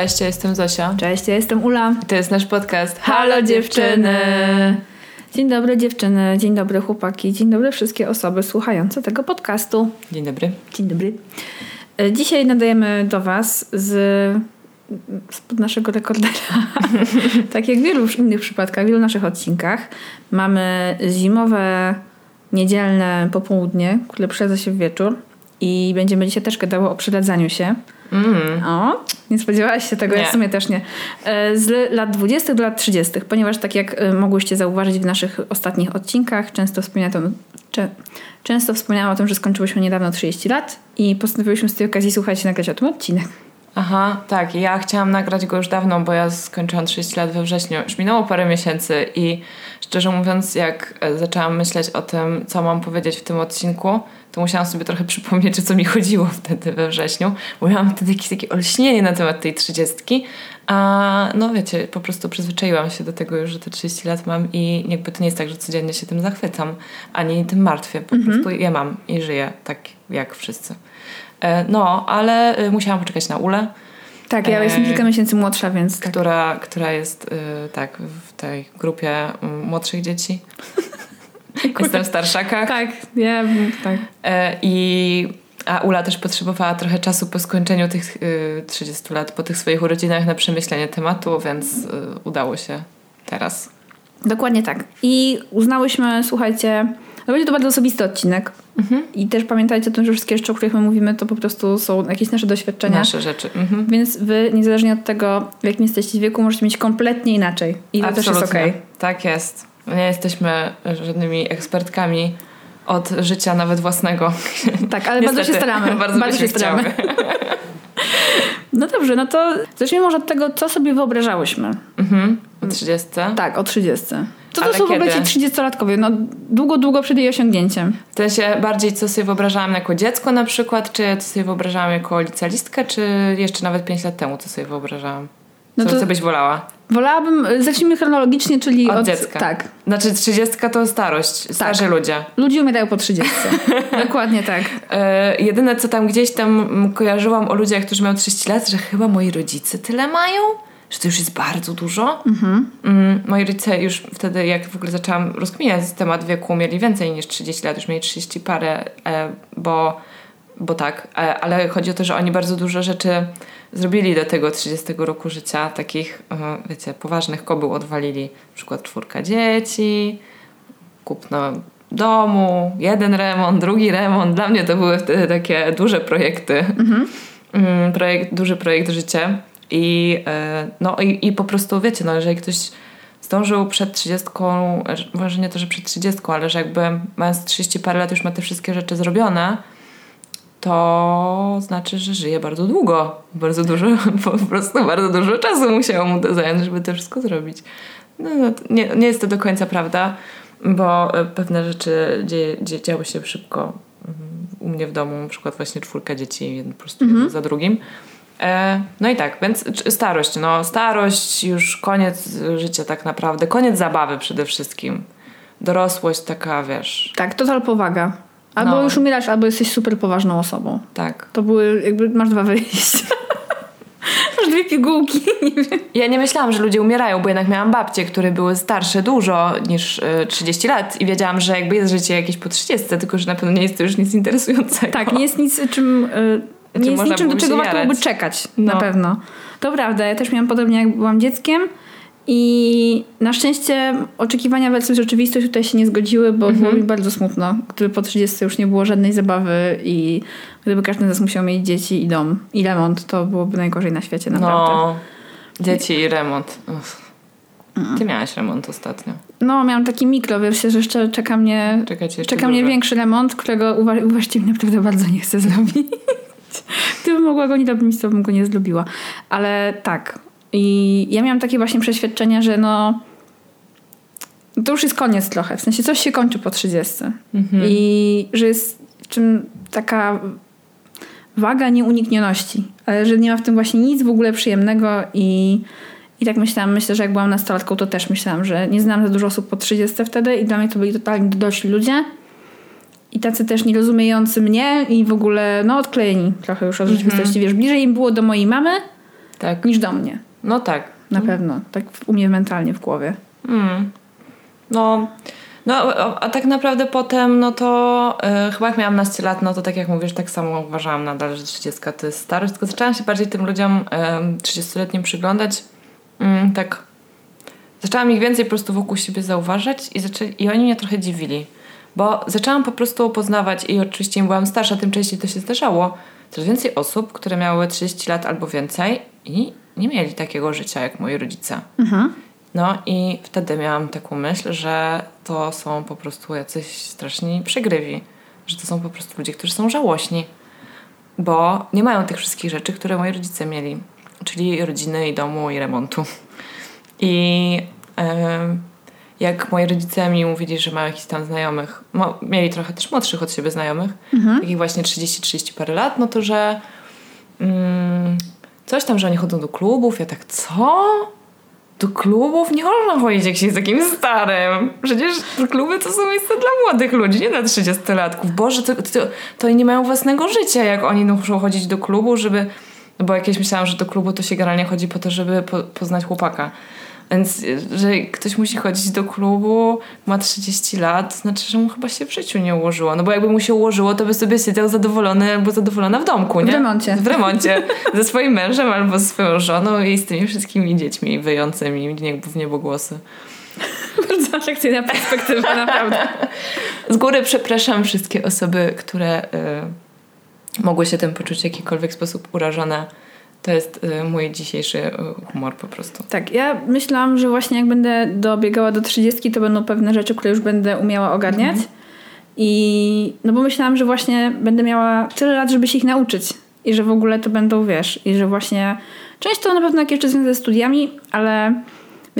Cześć, ja jestem Zosia. Cześć, ja jestem Ula. To jest nasz podcast Halo dziewczyny! Dzień dobry dziewczyny, dzień dobry chłopaki, dzień dobry wszystkie osoby słuchające tego podcastu. Dzień dobry. Dzień dobry. E, Dzisiaj nadajemy do Was z spod naszego rekordera. tak jak w wielu innych przypadkach, w wielu naszych odcinkach. Mamy zimowe, niedzielne popołudnie, które przedza się w wieczór. I będziemy dzisiaj też gadały o przyladzaniu się. Mm. O, nie spodziewałaś się tego, ja Nie. w sumie też nie. E, Z lat 20. do lat 30., ponieważ tak jak e, mogłyście zauważyć w naszych ostatnich odcinkach, często wspominałam, cze, często wspomniałam o tym, że skończyłyśmy niedawno 30 lat i postanowiłyśmy z tej okazji słuchać i nagrać o tym odcinek. Aha, tak. Ja chciałam nagrać go już dawno, bo ja skończyłam 30 lat we wrześniu. Już minęło parę miesięcy i szczerze mówiąc, jak e, zaczęłam myśleć o tym, co mam powiedzieć w tym odcinku, to musiałam sobie trochę przypomnieć, o co mi chodziło wtedy we wrześniu, bo miałam wtedy jakieś takie olśnienie na temat tej trzydziestki, a no wiecie, po prostu przyzwyczaiłam się do tego już, że te 30 lat mam i jakby to nie jest tak, że codziennie się tym zachwycam, ani tym martwię, po prostu je mam i żyję tak jak wszyscy. E, No, ale y, musiałam poczekać na Ulę, Tak, ja E, jestem kilka miesięcy młodsza, więc tak. która, która jest y, tak w tej grupie y, młodszych dzieci. Jestem w starszakach. Tak, ja tak. E, I a Ula też potrzebowała trochę czasu po skończeniu tych y, 30 lat, po tych swoich urodzinach na przemyślenie tematu, więc y, udało się teraz. Dokładnie tak. I uznałyśmy, słuchajcie, no będzie to bardzo osobisty odcinek. I też pamiętajcie o tym, że wszystkie rzeczy, o których my mówimy, to po prostu są jakieś nasze doświadczenia. Nasze rzeczy. Mhm. Więc wy, niezależnie od tego, w jakim jesteście wieku, możecie mieć kompletnie inaczej. I to też jest Absolutnie. okej. Tak jest. Nie jesteśmy żadnymi ekspertkami od życia nawet własnego. Tak, ale bardzo się staramy. Bardzo, bardzo się staramy. chciały. No dobrze, no to zacznijmy może od tego, co sobie wyobrażałyśmy. Mhm. O 30. Tak, o 30. Co to Ale są w ogóle kiedy? ci 30-latkowie? No długo, długo przed jej osiągnięciem. W sensie bardziej co sobie wyobrażałam jako dziecko na przykład, czy co sobie wyobrażałam jako licealistkę, czy jeszcze nawet 5 lat temu co sobie wyobrażałam? No co, to- co byś wolała? Wolałabym, zacznijmy chronologicznie, czyli Od, od, dziecka. Tak. Znaczy 30 to starość, starzy ludzie. Ludzie umierają po 30. Dokładnie tak. E, jedyne co tam gdzieś tam kojarzyłam o ludziach, którzy mają 30 lat, że chyba moi rodzice tyle mają, że to już jest bardzo dużo. Mm, moi rodzice już wtedy, jak w ogóle zaczęłam rozkminiać temat wieku, mieli więcej niż 30 lat, już mieli 30 parę, e, bo, bo tak, e, ale chodzi o to, że oni bardzo dużo rzeczy zrobili do tego 30 roku życia, takich, wiecie, poważnych kobył odwalili, na przykład czwórka dzieci, kupno domu, jeden remont, drugi remont. Dla mnie to były wtedy takie duże projekty. Mm, Projekt, duży projekt życia. I, e, no, i, I po prostu wiecie, no, jeżeli ktoś zdążył przed 30, że- może nie to, że przed 30, ale że jakby mając 30 parę lat już ma te wszystkie rzeczy zrobione, to znaczy, że żyje bardzo długo. Bardzo dużo, po prostu bardzo dużo czasu musiało mu to zająć, żeby to wszystko zrobić. No, no, nie, nie jest to do końca prawda, bo e, pewne rzeczy dzieje, dzie, działy się szybko. Mhm. U mnie w domu na przykład właśnie czwórka dzieci, jeden po prostu jeden za drugim. E, no i tak, więc starość, no starość, już koniec życia tak naprawdę, koniec zabawy przede wszystkim. Dorosłość taka, wiesz, Tak, total powaga. Albo No. już umierasz, albo jesteś super poważną osobą. tak. To były, jakby masz dwa wyjścia. masz dwie pigułki, nie wiem. Ja nie myślałam, że ludzie umierają, bo jednak miałam babcie, które były starsze dużo niż e, 30 lat i wiedziałam, że jakby jest życie jakieś po 30, tylko że na pewno nie jest to już nic interesującego. Tak, nie jest nic, czym... y, Czym nie jest niczym, do czego warto byłoby czekać. No. Na pewno. To prawda, ja też miałam podobnie, jak byłam dzieckiem. I na szczęście oczekiwania versus rzeczywistość tutaj się nie zgodziły, bo było mi bardzo smutno, gdyby po 30 już nie było żadnej zabawy i gdyby każdy z nas musiał mieć dzieci i dom i remont, to byłoby najgorzej na świecie, naprawdę. No, dzieci i remont. Uff. Ty miałaś remont ostatnio. No, miałam taki mikro, wiesz, że jeszcze czeka mnie, Czekajcie, czeka mnie większy remont, którego uwa- uważcie mi naprawdę bardzo nie chcę zrobić. Gdybym mogła go nie robić, to bym go nie zrobiła. Ale tak. I ja miałam takie właśnie przeświadczenie, że no to już jest koniec trochę. W sensie coś się kończy po 30. Mhm. I że jest czym taka waga nieuniknioności. Ale że nie ma w tym właśnie nic w ogóle przyjemnego i i tak myślałam, myślę, że jak byłam nastolatką, to też myślałam, że nie znam za dużo osób po 30 wtedy i dla mnie to byli totalnie dorośli ludzie. I tacy też nierozumiejący mnie i w ogóle, no, odklejeni trochę już od rzeczywistości. Wiesz, bliżej im było do mojej mamy Tak. niż do mnie. No tak. Na pewno. Tak u mnie mentalnie w głowie. Mm. No, no a, tak naprawdę potem, no to e, chyba jak miałam naście lat, no to tak jak mówisz, tak samo uważałam nadal, że 30 to jest starość, tylko zaczęłam się bardziej tym ludziom e, 30-letnim przyglądać. Mm, tak. Zaczęłam ich więcej po prostu wokół siebie zauważać i, zaczęli, i oni mnie trochę dziwili. Bo zaczęłam po prostu poznawać i oczywiście im byłam starsza, tym częściej to się zdarzało. Coraz więcej osób, które miały 30 lat albo więcej i nie mieli takiego życia jak moi rodzice. Mhm. No i wtedy miałam taką myśl, że to są po prostu jacyś straszni przegrywi. Że to są po prostu ludzie, którzy są żałośni. Bo nie mają tych wszystkich rzeczy, które moi rodzice mieli. Czyli rodziny i domu i remontu. I em, jak moi rodzice mi mówili, że mają jakichś tam znajomych, mieli trochę też młodszych od siebie znajomych, takich właśnie 30-30 parę lat, no to że mm, coś tam, że oni chodzą do klubów. Ja tak, co? Do klubów nie można chodzić, jak się jest takim starym. Przecież kluby to są miejsca dla młodych ludzi, nie dla 30-latków. Boże, to, to, to oni nie mają własnego życia, jak oni muszą chodzić do klubu, żeby... No bo jakieś myślałam, że do klubu to się generalnie chodzi po to, żeby po, poznać chłopaka. Więc, że ktoś musi chodzić do klubu, ma 30 lat, znaczy, że mu chyba się w życiu nie ułożyło. No bo jakby mu się ułożyło, to by sobie siedział zadowolony albo zadowolona w domku, nie? W remoncie. W remoncie. ze swoim mężem albo ze swoją żoną i z tymi wszystkimi dziećmi wyjącymi w niebogłosy. Bardzo atrakcyjna perspektywa, naprawdę. Z góry przepraszam wszystkie osoby, które y, mogły się tym poczuć w jakikolwiek sposób urażone. To jest y, mój dzisiejszy y, humor po prostu. Tak, ja myślałam, że właśnie jak będę dobiegała do 30, to będą pewne rzeczy, które już będę umiała ogarniać. I no bo myślałam, że właśnie będę miała tyle lat, żeby się ich nauczyć. I że w ogóle to będą, wiesz, i że właśnie część to na pewno jakieś rzeczy związane ze studiami, ale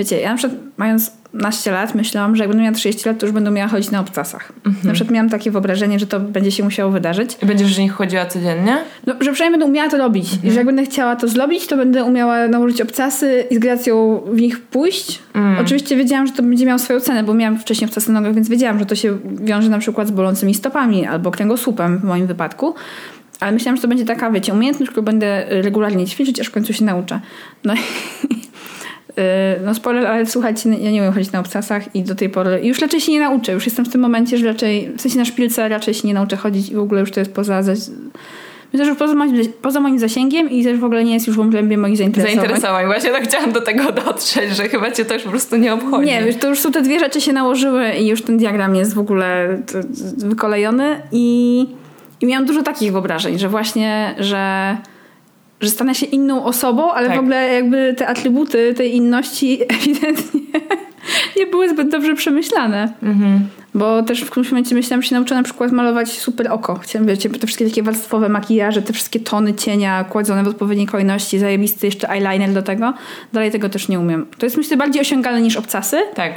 wiecie, ja na przykład mając naście lat myślałam, że jak będę miała 30 lat, to już będę miała chodzić na obcasach. Na przykład miałam takie wyobrażenie, że to będzie się musiało wydarzyć. I będziesz w nich chodziła codziennie? No, że przynajmniej będę umiała to robić. I że jak będę chciała to zrobić, to będę umiała nałożyć obcasy i z gracją w nich pójść. Oczywiście wiedziałam, że to będzie miało swoją cenę, bo miałam wcześniej obcasy na nogach, więc wiedziałam, że to się wiąże na przykład z bolącymi stopami albo kręgosłupem w moim wypadku. Ale myślałam, że to będzie taka, wiecie, umiejętność, którą będę regularnie ćwiczyć, aż w końcu się nauczę. No i No spoiler, ale słuchajcie, ja nie umiem chodzić na obcasach i do tej pory już raczej się nie nauczę. Już jestem w tym momencie, że raczej, w sensie na szpilce raczej się nie nauczę chodzić i w ogóle już to jest poza, myślę, że poza moim, poza moim zasięgiem i też w ogóle nie jest już w obrębie moich zainteresowań. Zainteresowań. Właśnie tak chciałam do tego dotrzeć, że chyba cię to już po prostu nie obchodzi. Nie, wiesz, to już są te dwie rzeczy się nałożyły i już ten diagram jest w ogóle wykolejony i, i miałam dużo takich wyobrażeń, że właśnie, że, że stanę się inną osobą, ale Tak. w ogóle jakby te atrybuty tej inności ewidentnie nie były zbyt dobrze przemyślane. Mhm. Bo też w którymś momencie myślałam, że się nauczę na przykład malować super oko. Chciałam, wiecie, te wszystkie takie warstwowe makijaże, te wszystkie tony cienia kładzone w odpowiedniej kolejności, zajebisty jeszcze eyeliner do tego. Dalej tego też nie umiem. To jest myślę bardziej osiągalne niż obcasy, Tak.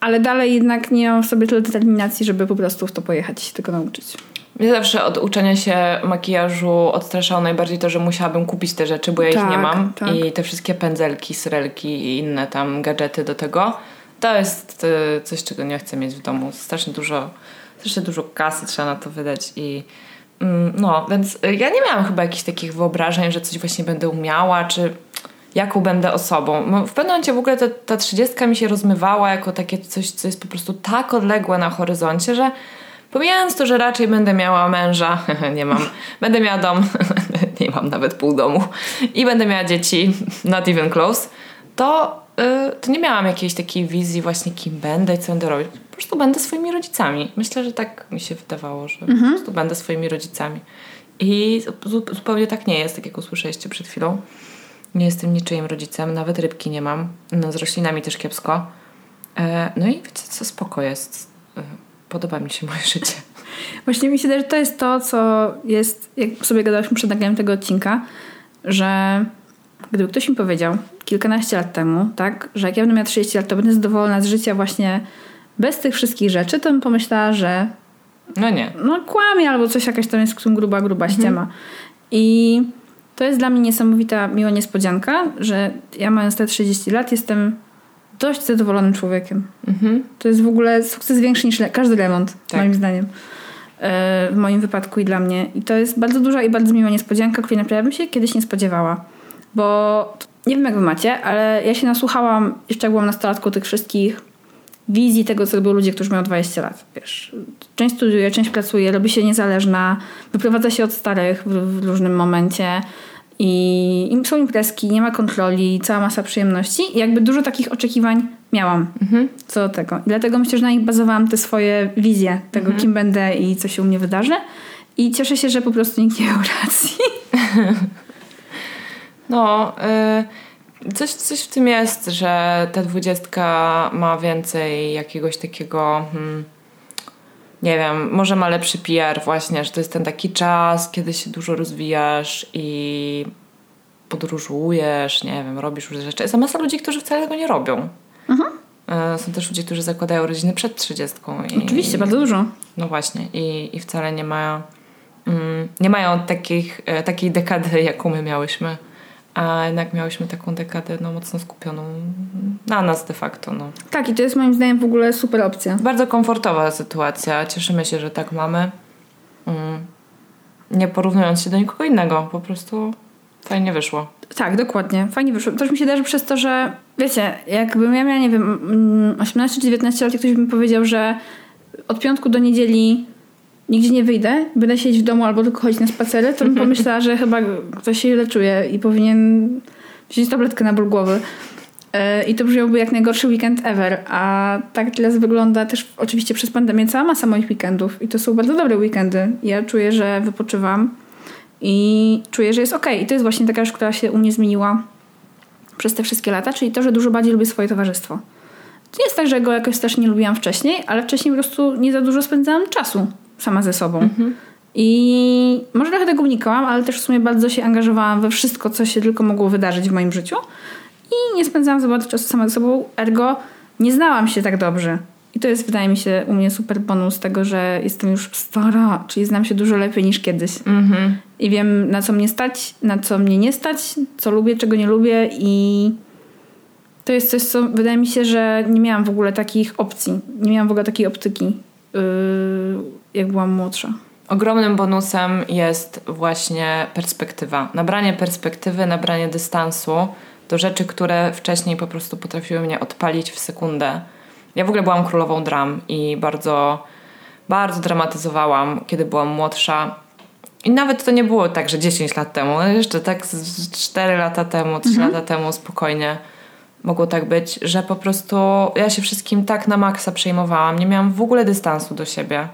ale dalej jednak nie mam w sobie tyle determinacji, żeby po prostu w to pojechać i się tego nauczyć. Mnie zawsze od uczenia się makijażu odstraszało najbardziej to, że musiałabym kupić te rzeczy, bo ja ich Tak, nie mam. tak. I te wszystkie pędzelki, srelki i inne tam gadżety do tego. To jest y, coś, czego nie chcę mieć w domu. Strasznie dużo, strasznie dużo kasy trzeba na to wydać i mm, no, więc y, ja nie miałam chyba jakichś takich wyobrażeń, że coś właśnie będę umiała, czy jaką będę osobą. No, w pewnym momencie w ogóle ta, ta trzydziestka mi się rozmywała jako takie coś, co jest po prostu tak odległe na horyzoncie, że pomijając to, że raczej będę miała męża, nie mam, będę miała dom, nie mam nawet pół domu i będę miała dzieci, not even close, to, y, to nie miałam jakiejś takiej wizji właśnie kim będę i co będę robić. Po prostu będę swoimi rodzicami. Myślę, że tak mi się wydawało, że po prostu będę swoimi rodzicami. I zu- zupełnie tak nie jest, tak jak usłyszeliście przed chwilą. Nie jestem niczyim rodzicem, nawet rybki nie mam. No, z roślinami też kiepsko. E, no i wiecie co, spoko jest. Podoba mi się moje życie. Właśnie mi się wydaje, że to jest to, co jest, jak sobie gadałyśmy przed nagraniem tego odcinka, że gdyby ktoś mi powiedział kilkanaście lat temu, tak, że jak ja będę miała 30 lat, to będę zadowolona z życia właśnie bez tych wszystkich rzeczy, to bym pomyślała, że no nie. No kłamie albo coś jakaś tam jest gruba, gruba mhm. ściema. I to jest dla mnie niesamowita miła niespodzianka, że ja mając te 30 lat jestem dość zadowolonym człowiekiem. Mhm. To jest w ogóle sukces większy niż każdy remont, tak. moim zdaniem. E, w moim wypadku i dla mnie. I to jest bardzo duża i bardzo miła niespodzianka, której naprawdę bym się kiedyś nie spodziewała. Bo nie wiem jak wy macie, ale ja się nasłuchałam, jeszcze jak byłam nastolatką tych wszystkich wizji tego, co robią ludzie, którzy mają 20 lat. Wiesz, część studiuje, część pracuje, robi się niezależna, wyprowadza się od starych w, w różnym momencie i, i są imprezki, nie ma kontroli, cała masa przyjemności i jakby dużo takich oczekiwań miałam mhm. co do tego. I dlatego myślę, że na nich bazowałam te swoje wizje tego, mhm. kim będę i co się u mnie wydarzy. I cieszę się, że po prostu nikt nie miał racji. No, y, coś, coś w tym jest, że ta dwudziestka ma więcej jakiegoś takiego... Hmm, nie wiem, może ma lepszy PR właśnie, że to jest ten taki czas, kiedy się dużo rozwijasz i podróżujesz, nie wiem, robisz różne rzeczy. Jest masa ludzi, którzy wcale tego nie robią. Mhm. E, są też ludzie, którzy zakładają rodziny przed trzydziestką. Oczywiście, bardzo dużo. No właśnie. I, i wcale nie mają, mm, nie mają takich, e, takiej dekady, jaką my miałyśmy a jednak miałyśmy taką dekadę no, mocno skupioną na nas de facto. No. Tak, i to jest moim zdaniem w ogóle super opcja. Bardzo komfortowa sytuacja. Cieszymy się, że tak mamy. Mm. Nie porównując się do nikogo innego, po prostu fajnie wyszło. Tak, dokładnie. Fajnie wyszło. Też mi się darzy przez to, że wiecie, jakbym ja miała, nie wiem, 18 czy 19 lat, ktoś by mi powiedział, że od piątku do niedzieli nigdzie nie wyjdę, będę siedzieć w domu albo tylko chodzić na spacery, to bym pomyślała, że chyba ktoś się źle czuje i powinien wziąć tabletkę na ból głowy. E, I to brzmiałby jak najgorszy weekend ever. A tak teraz wygląda też oczywiście przez pandemię cała masa moich weekendów. I to są bardzo dobre weekendy. Ja czuję, że wypoczywam i czuję, że jest ok. I to jest właśnie taka rzecz, która się u mnie zmieniła przez te wszystkie lata, czyli to, że dużo bardziej lubię swoje towarzystwo. To nie jest tak, że go jakoś też nie lubiłam wcześniej, ale wcześniej po prostu nie za dużo spędzałam czasu sama ze sobą. Mhm. I może trochę tego unikałam, ale też w sumie bardzo się angażowałam we wszystko, co się tylko mogło wydarzyć w moim życiu. I nie spędzałam za bardzo czasu sama ze sobą, ergo nie znałam się tak dobrze. I to jest, wydaje mi się, u mnie super bonus tego, że jestem już stara, czyli znam się dużo lepiej niż kiedyś. Mhm. I wiem, na co mnie stać, na co mnie nie stać, co lubię, czego nie lubię i to jest coś, co wydaje mi się, że nie miałam w ogóle takich opcji. Nie miałam w ogóle takiej optyki Y, jak byłam młodsza. Ogromnym bonusem jest właśnie perspektywa. Nabranie perspektywy, nabranie dystansu do rzeczy, które wcześniej po prostu potrafiły mnie odpalić w sekundę. Ja w ogóle byłam królową dram i bardzo, bardzo dramatyzowałam, kiedy byłam młodsza. I nawet to nie było tak, że 10 lat temu, jeszcze tak 4 lata temu, 3 mhm. lata temu spokojnie mogło tak być, że po prostu ja się wszystkim tak na maksa przejmowałam. Nie miałam w ogóle dystansu do siebie.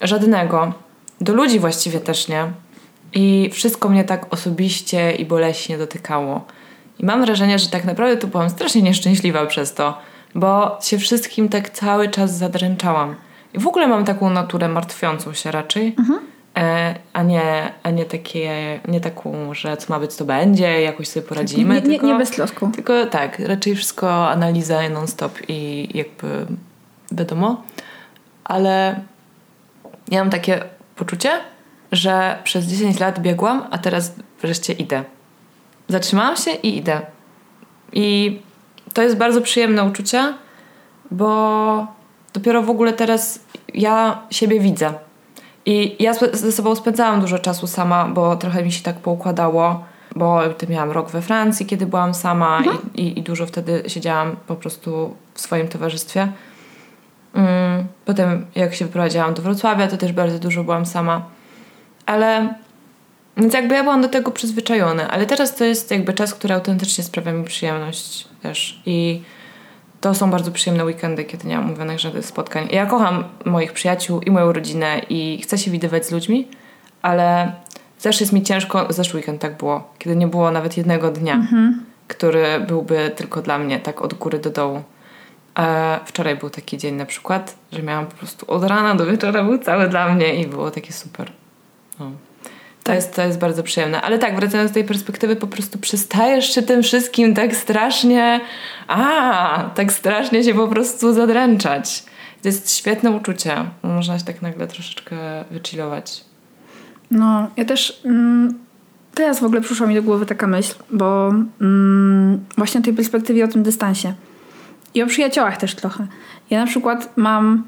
Żadnego. Do ludzi właściwie też nie. I wszystko mnie tak osobiście i boleśnie dotykało. I mam wrażenie, że tak naprawdę to byłam strasznie nieszczęśliwa przez to, bo się wszystkim tak cały czas zadręczałam. I w ogóle mam taką naturę martwiącą się raczej. Mhm. E, a nie, a nie takie, nie taką, że co ma być, to będzie, jakoś sobie poradzimy. Nie, nie, tylko, nie bez trosku. Tylko tak, raczej wszystko analiza non-stop i jakby wiadomo. Ale ja mam takie poczucie, że przez 10 lat biegłam, a teraz wreszcie idę. Zatrzymałam się i idę. I to jest bardzo przyjemne uczucie, bo dopiero w ogóle teraz ja siebie widzę i ja ze sobą spędzałam dużo czasu sama, bo trochę mi się tak poukładało, bo miałam rok we Francji, kiedy byłam sama mhm. i, i, i, dużo wtedy siedziałam po prostu w swoim towarzystwie. Mm, potem jak się wyprowadziłam do Wrocławia, to też bardzo dużo byłam sama. Ale więc jakby ja byłam do tego przyzwyczajona, ale teraz to jest jakby czas, który autentycznie sprawia mi przyjemność też i to są bardzo przyjemne weekendy, kiedy nie mam umówionych żadnych spotkań. Ja kocham moich przyjaciół i moją rodzinę i chcę się widywać z ludźmi, ale zawsze jest mi ciężko, zeszły weekend tak było, kiedy nie było nawet jednego dnia, mhm. który byłby tylko dla mnie, tak od góry do dołu. Wczoraj był taki dzień na przykład, że miałam po prostu od rana do wieczora był cały dla mnie i było takie super. No. To, jest, to jest bardzo przyjemne. Ale tak, wracając do tej perspektywy, po prostu przestajesz się tym wszystkim tak strasznie, a tak strasznie się po prostu zadręczać. To jest świetne uczucie. Można się tak nagle troszeczkę wychillować. No, ja też mm, teraz w ogóle przyszła mi do głowy taka myśl, bo mm, właśnie o tej perspektywie, o tym dystansie. I o przyjaciołach też trochę. Ja na przykład mam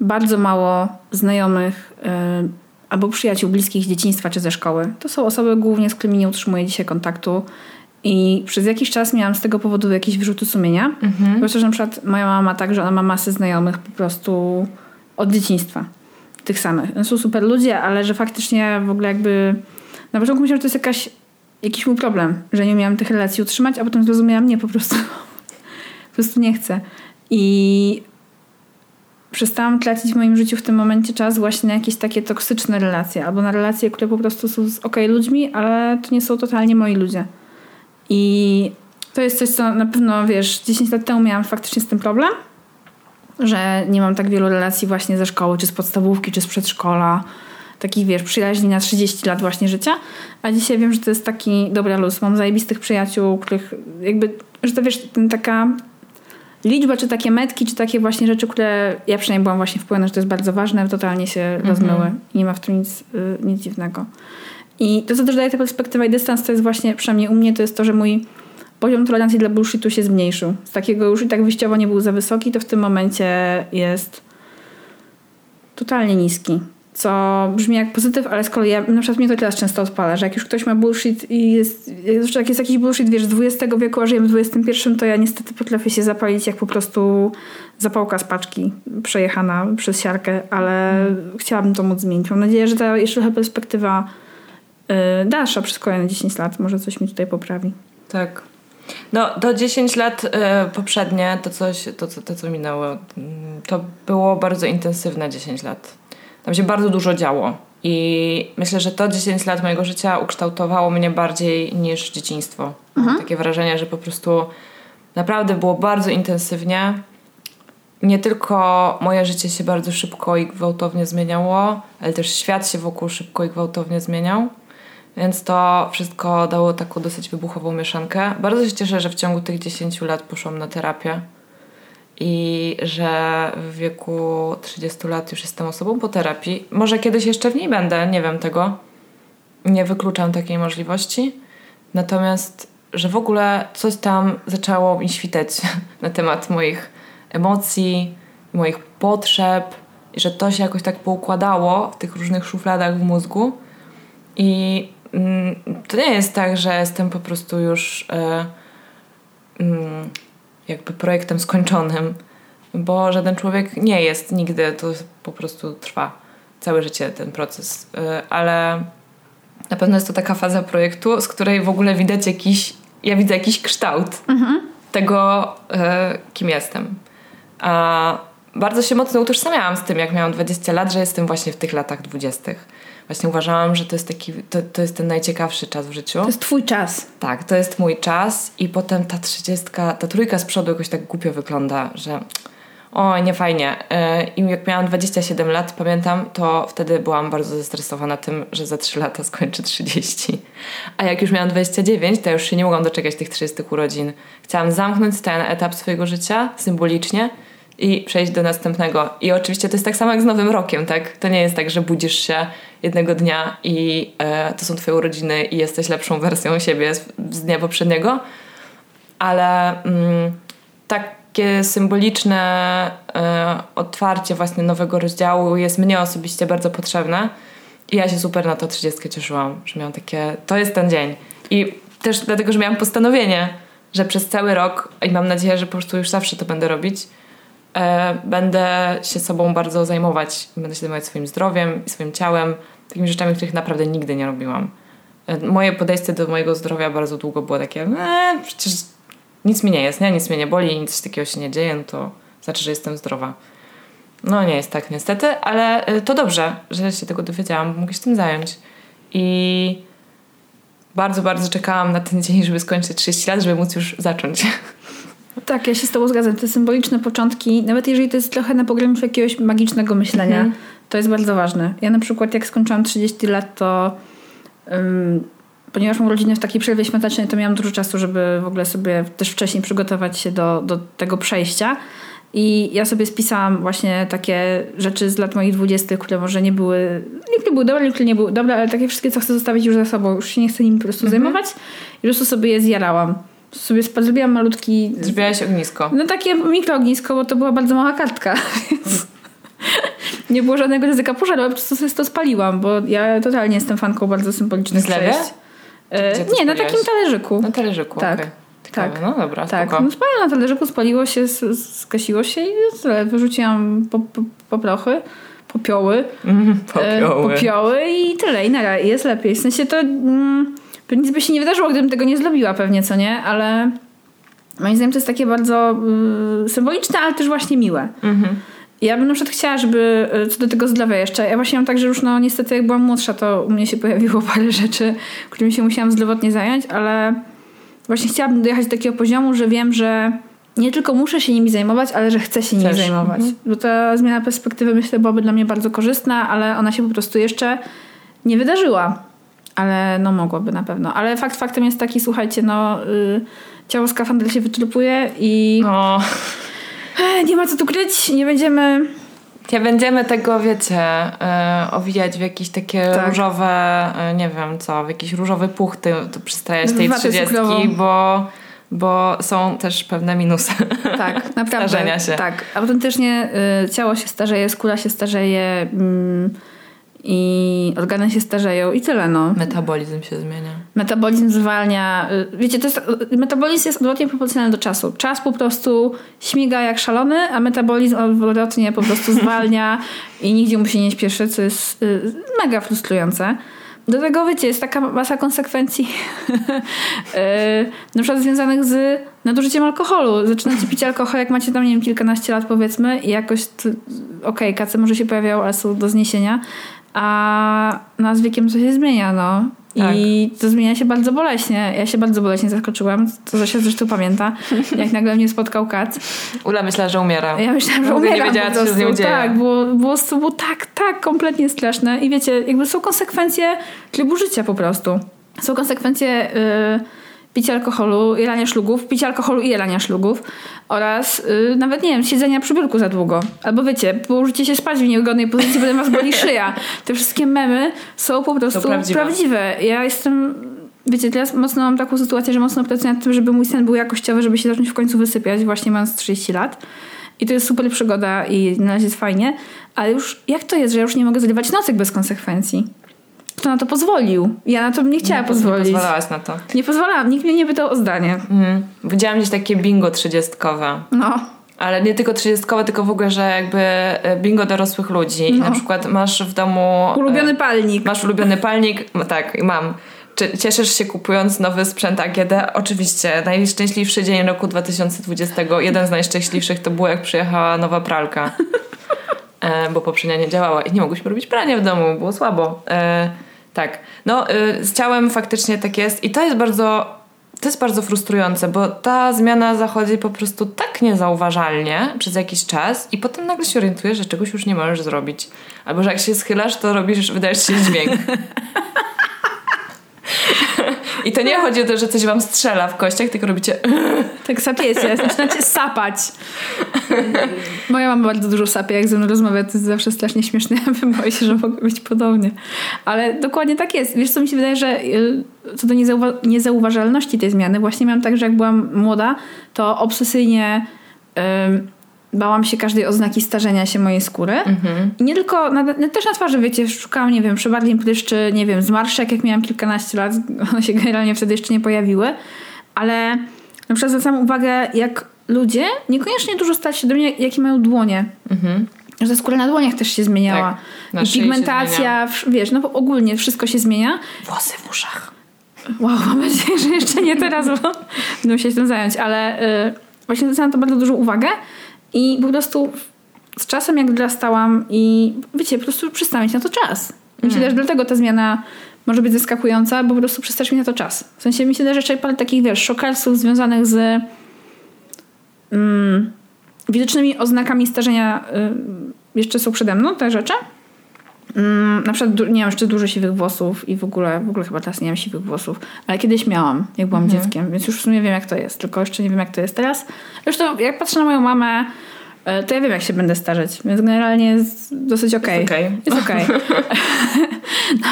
bardzo mało znajomych yy, albo przyjaciół bliskich z dzieciństwa czy ze szkoły. To są osoby głównie, z którymi nie utrzymuję dzisiaj kontaktu. I przez jakiś czas miałam z tego powodu jakieś wyrzuty sumienia. Mhm. Zwłaszcza, że na przykład moja mama ma tak, że ona ma masę znajomych po prostu od dzieciństwa. Tych samych. Są super ludzie, ale że faktycznie w ogóle jakby... Na początku myślałam, że to jest jakaś, jakiś mój problem, że nie miałam tych relacji utrzymać, a potem zrozumiałam, nie, po prostu po prostu nie chcę. I przestałam tracić w moim życiu w tym momencie czas właśnie na jakieś takie toksyczne relacje, albo na relacje, które po prostu są z ok ludźmi, ale to nie są totalnie moi ludzie. I to jest coś, co na pewno, wiesz, 10 lat temu miałam faktycznie z tym problem, że nie mam tak wielu relacji właśnie ze szkoły, czy z podstawówki, czy z przedszkola, takich, wiesz, przyjaźni na 30 lat właśnie życia, a dzisiaj wiem, że to jest taki dobra luz. Mam zajebistych przyjaciół, których jakby, że to wiesz, taka liczba, czy takie metki, czy takie właśnie rzeczy, które ja przynajmniej byłam właśnie wpłynąć, że to jest bardzo ważne, totalnie się mhm. rozmyły nie ma w tym nic, y, nic dziwnego. I to, co też daje ta perspektywa i dystans, to jest właśnie, przynajmniej u mnie, to jest to, że mój poziom tolerancji dla bullshitu się zmniejszył. Z takiego już i tak wyjściowo nie był za wysoki, to w tym momencie jest totalnie niski co brzmi jak pozytyw, ale z kolei ja, na przykład mnie to teraz często odpala, że jak już ktoś ma bullshit i jest, jak jest jakiś bullshit, wiesz, z XX wieku, a żyjemy w XXI, to ja niestety potrafię się zapalić jak po prostu zapałka z paczki przejechana przez siarkę, ale hmm. chciałabym to móc zmienić. Mam nadzieję, że ta jeszcze trochę perspektywa yy, dalsza przez kolejne 10 lat może coś mi tutaj poprawi. Tak. No, do 10 lat y, poprzednie, to, coś, to, to, to co minęło, to było bardzo intensywne 10 lat tam się bardzo dużo działo. I myślę, że to 10 lat mojego życia ukształtowało mnie bardziej niż dzieciństwo. Mhm. takie wrażenie, że po prostu naprawdę było bardzo intensywnie. Nie tylko moje życie się bardzo szybko i gwałtownie zmieniało, ale też świat się wokół szybko i gwałtownie zmieniał. Więc to wszystko dało taką dosyć wybuchową mieszankę. Bardzo się cieszę, że w ciągu tych 10 lat poszłam na terapię i że w wieku 30 lat już jestem osobą po terapii. Może kiedyś jeszcze w niej będę, nie wiem tego. Nie wykluczam takiej możliwości. Natomiast, że w ogóle coś tam zaczęło mi świtać na temat moich emocji, moich potrzeb, i że to się jakoś tak poukładało w tych różnych szufladach w mózgu. I mm, to nie jest tak, że jestem po prostu już. Yy, jakby projektem skończonym, bo żaden człowiek nie jest nigdy, to po prostu trwa całe życie ten proces, y, ale na pewno jest to taka faza projektu, z której w ogóle widać jakiś, ja widzę jakiś kształt mhm. tego, y, kim jestem. A bardzo się mocno utożsamiałam z tym, jak miałam 20 lat, że jestem właśnie w tych latach 20 właśnie uważałam, że to jest taki, to, to jest ten najciekawszy czas w życiu. To jest twój czas. Tak, to jest mój czas i potem ta trzydziestka, ta trójka z przodu jakoś tak głupio wygląda, że o, nie fajnie. Y, I jak miałam 27 lat, pamiętam, to wtedy byłam bardzo zestresowana tym, że za 3 lata skończę 30. A jak już miałam 29, to już się nie mogłam doczekać tych 30 urodzin. Chciałam zamknąć ten etap swojego życia symbolicznie i przejść do następnego. I oczywiście to jest tak samo jak z Nowym Rokiem, tak? To nie jest tak, że budzisz się jednego dnia i e, to są twoje urodziny i jesteś lepszą wersją siebie z, z dnia poprzedniego, ale mm, takie symboliczne e, otwarcie właśnie nowego rozdziału jest mnie osobiście bardzo potrzebne i ja się super na to 30 cieszyłam, że miałam takie, to jest ten dzień. I też dlatego, że miałam postanowienie, że przez cały rok i mam nadzieję, że po prostu już zawsze to będę robić, będę się sobą bardzo zajmować. Będę się zajmować swoim zdrowiem i swoim ciałem, takimi rzeczami, których naprawdę nigdy nie robiłam. E, moje podejście do mojego zdrowia bardzo długo było takie, e, przecież nic mi nie jest, nie? nic mnie nie boli, nic takiego się nie dzieje, no to znaczy, że jestem zdrowa. No nie jest tak niestety, ale e, to dobrze, że się tego dowiedziałam, mogę się tym zająć. I bardzo, bardzo czekałam na ten dzień, żeby skończyć 30 lat, żeby móc już zacząć. Tak, ja się z tobą zgadzam. Te symboliczne początki, nawet jeżeli to jest trochę na pograniczu jakiegoś magicznego myślenia, Mhm. to jest bardzo ważne. Ja na przykład jak skończyłam 30 lat, to ym, ponieważ mam rodzinę w takiej przerwie świątecznej, to miałam dużo czasu, żeby w ogóle sobie też wcześniej przygotować się do, do tego przejścia. I ja sobie spisałam właśnie takie rzeczy z lat moich dwudziestych, które może nie były, niektóre były dobre, niektóre nie były dobre, ale takie wszystkie, co chcę zostawić już za sobą, już się nie chcę nimi po prostu zajmować. I po prostu sobie je zjarałam. Sobie zrobiłam malutki Zrobiłaś ognisko. no takie mikroognisko, bo to była bardzo mała kartka, więc nie było żadnego ryzyka pożaru, ale po prostu sobie to spaliłam, bo ja totalnie jestem fanką bardzo symbolicznych przejść. E, nie, na takim talerzyku. Na talerzyku, Tak. Ciekawe. Tak. No dobra, Tak, spoko. no spaliłam na talerzyku, spaliło się, skasiło się i tyle. Wyrzuciłam po, po, poprochy, popioły, Mm, e, popioły. popioły i tyle. I i jest lepiej. W sensie to mm, nic by się nie wydarzyło, gdybym tego nie zrobiła pewnie, co nie? Ale moim zdaniem to jest takie bardzo y, symboliczne, ale też właśnie miłe. Mhm. Ja bym na przykład chciała, żeby y, co do tego zdrowia jeszcze. Ja właśnie mam tak, że już no niestety jak byłam młodsza, to u mnie się pojawiło parę rzeczy, którymi się musiałam zdrowotnie zająć, ale właśnie chciałabym dojechać do takiego poziomu, że wiem, że nie tylko muszę się nimi zajmować, ale że chcę się nimi Chcesz. zajmować. Mhm. Bo ta zmiana perspektywy myślę byłaby dla mnie bardzo korzystna, ale ona się po prostu jeszcze nie wydarzyła. Ale no mogłaby na pewno. Ale fakt faktem jest taki, słuchajcie, no y, ciało skafander się wyczerpuje i No, e, nie ma co tu kryć, nie będziemy nie będziemy tego, wiecie, e, owijać w jakieś takie Tak. różowe, e, nie wiem co, w jakieś różowe puchty to przystrajać tej trzydziestki, bo, bo są też pewne minusy. Tak, naprawdę. Starzenia się. Tak, autentycznie y, ciało się starzeje, skóra się starzeje mm, i organy się starzeją i tyle, no. Metabolizm się zmienia. Metabolizm zwalnia. y, Wiecie, to jest, y, metabolizm jest odwrotnie proporcjonalny do czasu. Czas po prostu śmiga jak szalony, a metabolizm odwrotnie po prostu zwalnia i nigdzie mu się nie śpieszy, co jest y, mega frustrujące. Do tego, wiecie, jest taka masa konsekwencji na przykład związanych z nadużyciem alkoholu. Zaczynacie pić alkohol, jak macie tam, nie wiem, kilkanaście lat powiedzmy i jakoś, okej, kace może się pojawiają, ale są do zniesienia, a no, z wiekiem to się zmienia, no. I to zmienia się bardzo boleśnie. Ja się bardzo boleśnie zaskoczyłam, to Zosia zresztą pamięta, jak nagle mnie spotkał kat. Ula myślała, że umiera. Ja myślałam, że ogóle nie wiedziała, co się z nią dzieje. Tak, było, było, było tak, tak kompletnie straszne. I wiecie, jakby są konsekwencje trybu życia po prostu. Są konsekwencje y, picia alkoholu, jelania szlugów, picia alkoholu i jelania szlugów oraz y, nawet, nie wiem, siedzenia przy biurku za długo. Albo wiecie, położycie się spać w niewygodnej pozycji, potem was boli szyja. Te wszystkie memy są po prostu prawdziwe. prawdziwe. Ja jestem... Wiecie, teraz mocno mam taką sytuację, że mocno pracuję nad tym, żeby mój sen był jakościowy, żeby się zacząć w końcu wysypiać, właśnie mając 30 lat. I to jest super przygoda i na razie jest fajnie. Ale już jak to jest, że ja już nie mogę zrywać nocek bez konsekwencji? Kto na to pozwolił? Ja na to bym nie chciała Nie pozwolić. pozwalałaś na to. Nie pozwalałam, nikt mnie nie pytał o zdanie. Mhm. Widziałam gdzieś takie bingo trzydziestkowe. No. Ale nie tylko trzydziestkowe, tylko w ogóle, że jakby e, bingo dorosłych ludzi. I No. na przykład masz w domu... e, Ulubiony palnik. Masz ulubiony palnik? Tak, mam. Czy cieszysz się kupując nowy sprzęt AGD? Oczywiście. Najszczęśliwszy dzień roku 2020, jeden z najszczęśliwszych to było jak przyjechała nowa pralka. E, bo poprzednia nie działała i nie mogłyśmy robić prania w domu, było słabo. E, tak. No, y, z ciałem faktycznie tak jest i to jest bardzo to jest bardzo frustrujące, bo ta zmiana zachodzi po prostu tak niezauważalnie przez jakiś czas i potem nagle się orientujesz, że czegoś już nie możesz zrobić. Albo że jak się schylasz, to robisz, wydajesz się dźwięk. I to nie chodzi o to, że coś wam strzela w kościach, tylko robicie Tak sapiecie, zaczynacie sapać. Moja mama bardzo dużo sapie, jak ze mną rozmawia, to jest zawsze strasznie śmieszne. Boję się, że mogę być podobnie. Ale dokładnie tak jest. Wiesz co, mi się wydaje, że y, co do niezauwa- niezauważalności tej zmiany, właśnie miałam tak, że jak byłam młoda, to obsesyjnie bałam się każdej oznaki starzenia się mojej skóry. I nie tylko, na, też na twarzy, wiecie, szukałam, nie wiem, przebarwień pryszczy, nie wiem, zmarszczek, jak miałam kilkanaście lat, one się generalnie wtedy jeszcze nie pojawiły, ale na przykład zwracam uwagę, jak ludzie niekoniecznie dużo stać się do mnie, jakie mają dłonie. Że ta skóra na dłoniach też się zmieniała. Tak, I pigmentacja, wiesz, no ogólnie wszystko się zmienia. włosy w uszach. Wow, mam nadzieję, że jeszcze nie teraz, bo będę się tym zająć, ale y, właśnie zwracałam to bardzo dużą uwagę i po prostu z czasem jak dorastałam i wiecie, po prostu przestałam mieć na to czas. I Myślę, że dlatego ta zmiana może być zaskakująca, bo po prostu przestać na to czas. W sensie mi się da jeszcze parę takich, wiesz, szokalsów związanych z mm, widocznymi oznakami starzenia y, jeszcze są przede mną te rzeczy. Mm, na przykład nie mam jeszcze dużo siwych włosów i w ogóle, w ogóle chyba teraz nie mam siwych włosów, ale kiedyś miałam, jak byłam dzieckiem, więc już w sumie wiem jak to jest, tylko jeszcze nie wiem jak to jest teraz. Zresztą jak patrzę na moją mamę, y, to ja wiem jak się będę starzeć, więc generalnie jest dosyć okej. Jest okej. Jest okej.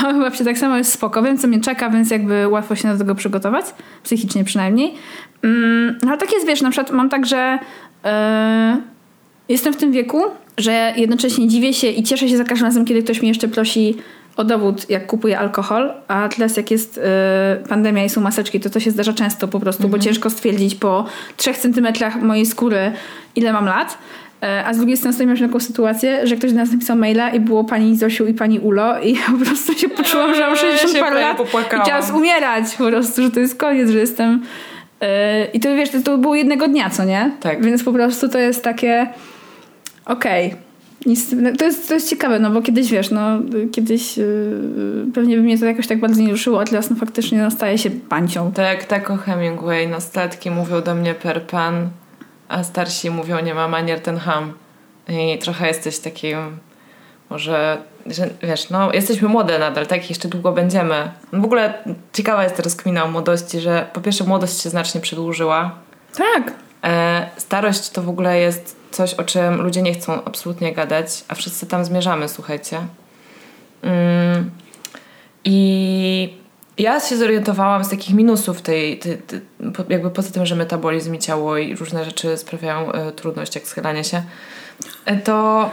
no babcia tak samo jest spoko, wiem co mnie czeka, więc jakby łatwo się do tego przygotować, psychicznie przynajmniej. Mm, no ale tak jest, wiesz, na przykład mam tak, że yy, jestem w tym wieku, że jednocześnie dziwię się i cieszę się za każdym razem, kiedy ktoś mnie jeszcze prosi o dowód, jak kupuje alkohol, a teraz jak jest yy, pandemia i są maseczki, to to się zdarza często po prostu, bo ciężko stwierdzić po trzech centymetrach mojej skóry, ile mam lat. E, A z drugiej strony miałam taką sytuację, że ktoś do nas napisał maila i było pani Zosiu i pani Ulo i ja po prostu się poczułam, że mam Ja 60 się parę lat popłakałam. i teraz umierać po prostu, że to jest koniec, że jestem... e, I to wiesz, to, to było jednego dnia, co nie? Tak. Więc po prostu to jest takie okej. Nic, no, to, jest, to jest ciekawe, no bo kiedyś wiesz, no kiedyś yy, pewnie by mnie to jakoś tak bardzo nie ruszyło, a teraz no faktycznie no, staje się pancią. Tak, tak o Hemingway. Nastolatki mówią do mnie per pan, a starsi mówią nie ma manier ten ham. I trochę jesteś takim, może, że wiesz, no jesteśmy młode nadal, tak? Jeszcze długo będziemy. No w ogóle ciekawa jest teraz kmina o młodości, że po pierwsze młodość się znacznie przedłużyła. Tak. E, starość to w ogóle jest coś, o czym ludzie nie chcą absolutnie gadać, a wszyscy tam zmierzamy, słuchajcie. Mm, I ja się zorientowałam z takich minusów tej, tej, tej, jakby poza tym, że metabolizm i ciało i różne rzeczy sprawiają e, trudność, jak schylanie się, e, to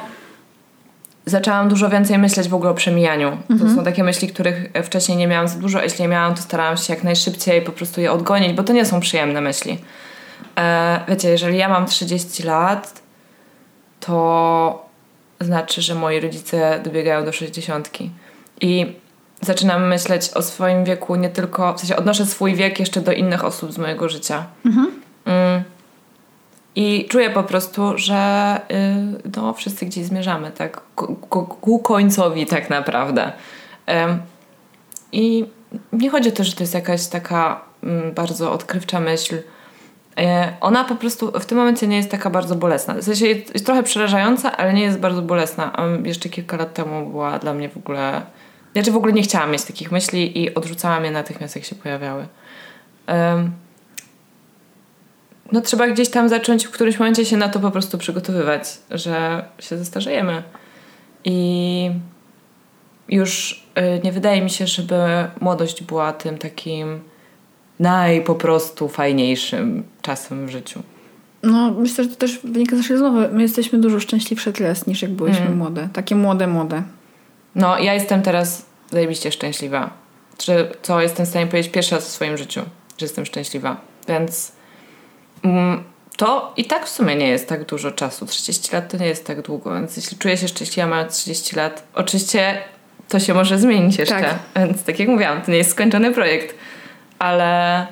zaczęłam dużo więcej myśleć w ogóle o przemijaniu. To są takie myśli, których wcześniej nie miałam za dużo. a Jeśli je miałam, to starałam się jak najszybciej po prostu je odgonić, bo to nie są przyjemne myśli. E, wiecie, jeżeli ja mam 30 lat, to znaczy, że moi rodzice dobiegają do 60. I zaczynam myśleć o swoim wieku nie tylko, w sensie odnoszę swój wiek jeszcze do innych osób z mojego życia. Mm. I czuję po prostu, że y, no, wszyscy gdzieś zmierzamy, tak? Ku, ku, ku końcowi tak naprawdę. Ym, I nie chodzi o to, że to jest jakaś taka mm, bardzo odkrywcza myśl. E, Ona po prostu w tym momencie nie jest taka bardzo bolesna. W sensie jest, trochę przerażająca, ale nie jest bardzo bolesna. A jeszcze kilka lat temu była dla mnie w ogóle... Znaczy w ogóle nie chciałam mieć takich myśli i odrzucałam je natychmiast, jak się pojawiały. No trzeba gdzieś tam zacząć w którymś momencie się na to po prostu przygotowywać, że się zestarzejemy. I już y, nie wydaje mi się, żeby młodość była tym takim naj po prostu fajniejszym czasem w życiu. No, myślę, że to też wynika z naszej rozmowy. My jesteśmy dużo szczęśliwsze teraz niż jak byliśmy młode. Takie młode, młode. No, ja jestem teraz zajebiście szczęśliwa. Czy co jestem w stanie powiedzieć pierwszy raz w swoim życiu, że jestem szczęśliwa. Więc mm, to i tak w sumie nie jest tak dużo czasu. 30 lat to nie jest tak długo, więc jeśli czuję się szczęśliwa mając 30 lat, oczywiście to się może zmienić jeszcze. Tak. Więc tak jak mówiłam, to nie jest skończony projekt, ale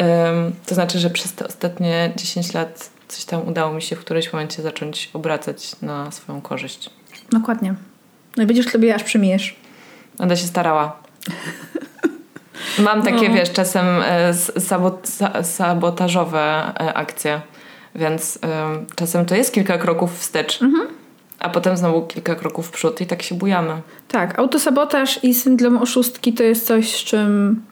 ym, to znaczy, że przez te ostatnie 10 lat coś tam udało mi się w którymś momencie zacząć obracać na swoją korzyść. Dokładnie. No i będziesz sobie aż przymijesz. Będę się starała. Mam takie, No. wiesz, czasem e, sabot, sa, sabotażowe e, akcje, więc em, czasem to jest kilka kroków wstecz, a potem znowu kilka kroków w przód i tak się bujamy. Tak, autosabotaż i syndrom oszustki to jest coś, z czym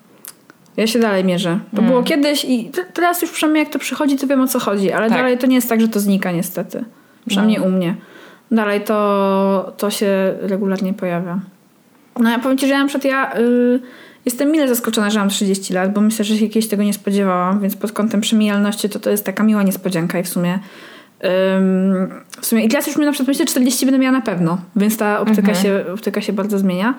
ja się dalej mierzę. To było kiedyś i teraz już przynajmniej jak to przychodzi, to wiem o co chodzi, ale Tak. dalej to nie jest tak, że to znika niestety. Przynajmniej u mnie. Dalej to, to się regularnie pojawia. No ja powiem Ci, że ja na przykład ja y, jestem mile zaskoczona, że mam 30 lat, bo myślę, że się kiedyś tego nie spodziewałam, więc pod kątem przemijalności to to jest taka miła niespodzianka i w sumie ym, w sumie i teraz już mi na przykład myślę, że 40 będę miała na pewno, więc ta optyka, się, optyka się bardzo zmienia.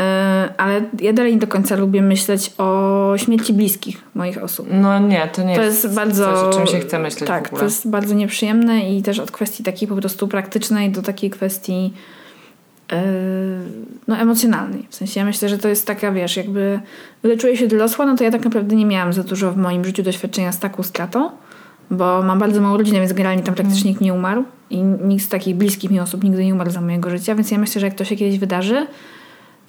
Yy, ale ja dalej nie do końca lubię myśleć o śmierci bliskich moich osób. No nie, to nie To jest, jest bardzo. coś, o czym się chce myśleć Tak, to jest bardzo nieprzyjemne i też od kwestii takiej po prostu praktycznej do takiej kwestii yy, no, emocjonalnej. W sensie ja myślę, że to jest taka, wiesz, jakby czuję się dorosła, no to ja tak naprawdę nie miałam za dużo w moim życiu doświadczenia z taką stratą, bo mam bardzo małą rodzinę, więc generalnie tam praktycznie nikt nie umarł i nikt z takich bliskich mi osób nigdy nie umarł za mojego życia, więc ja myślę, że jak to się kiedyś wydarzy,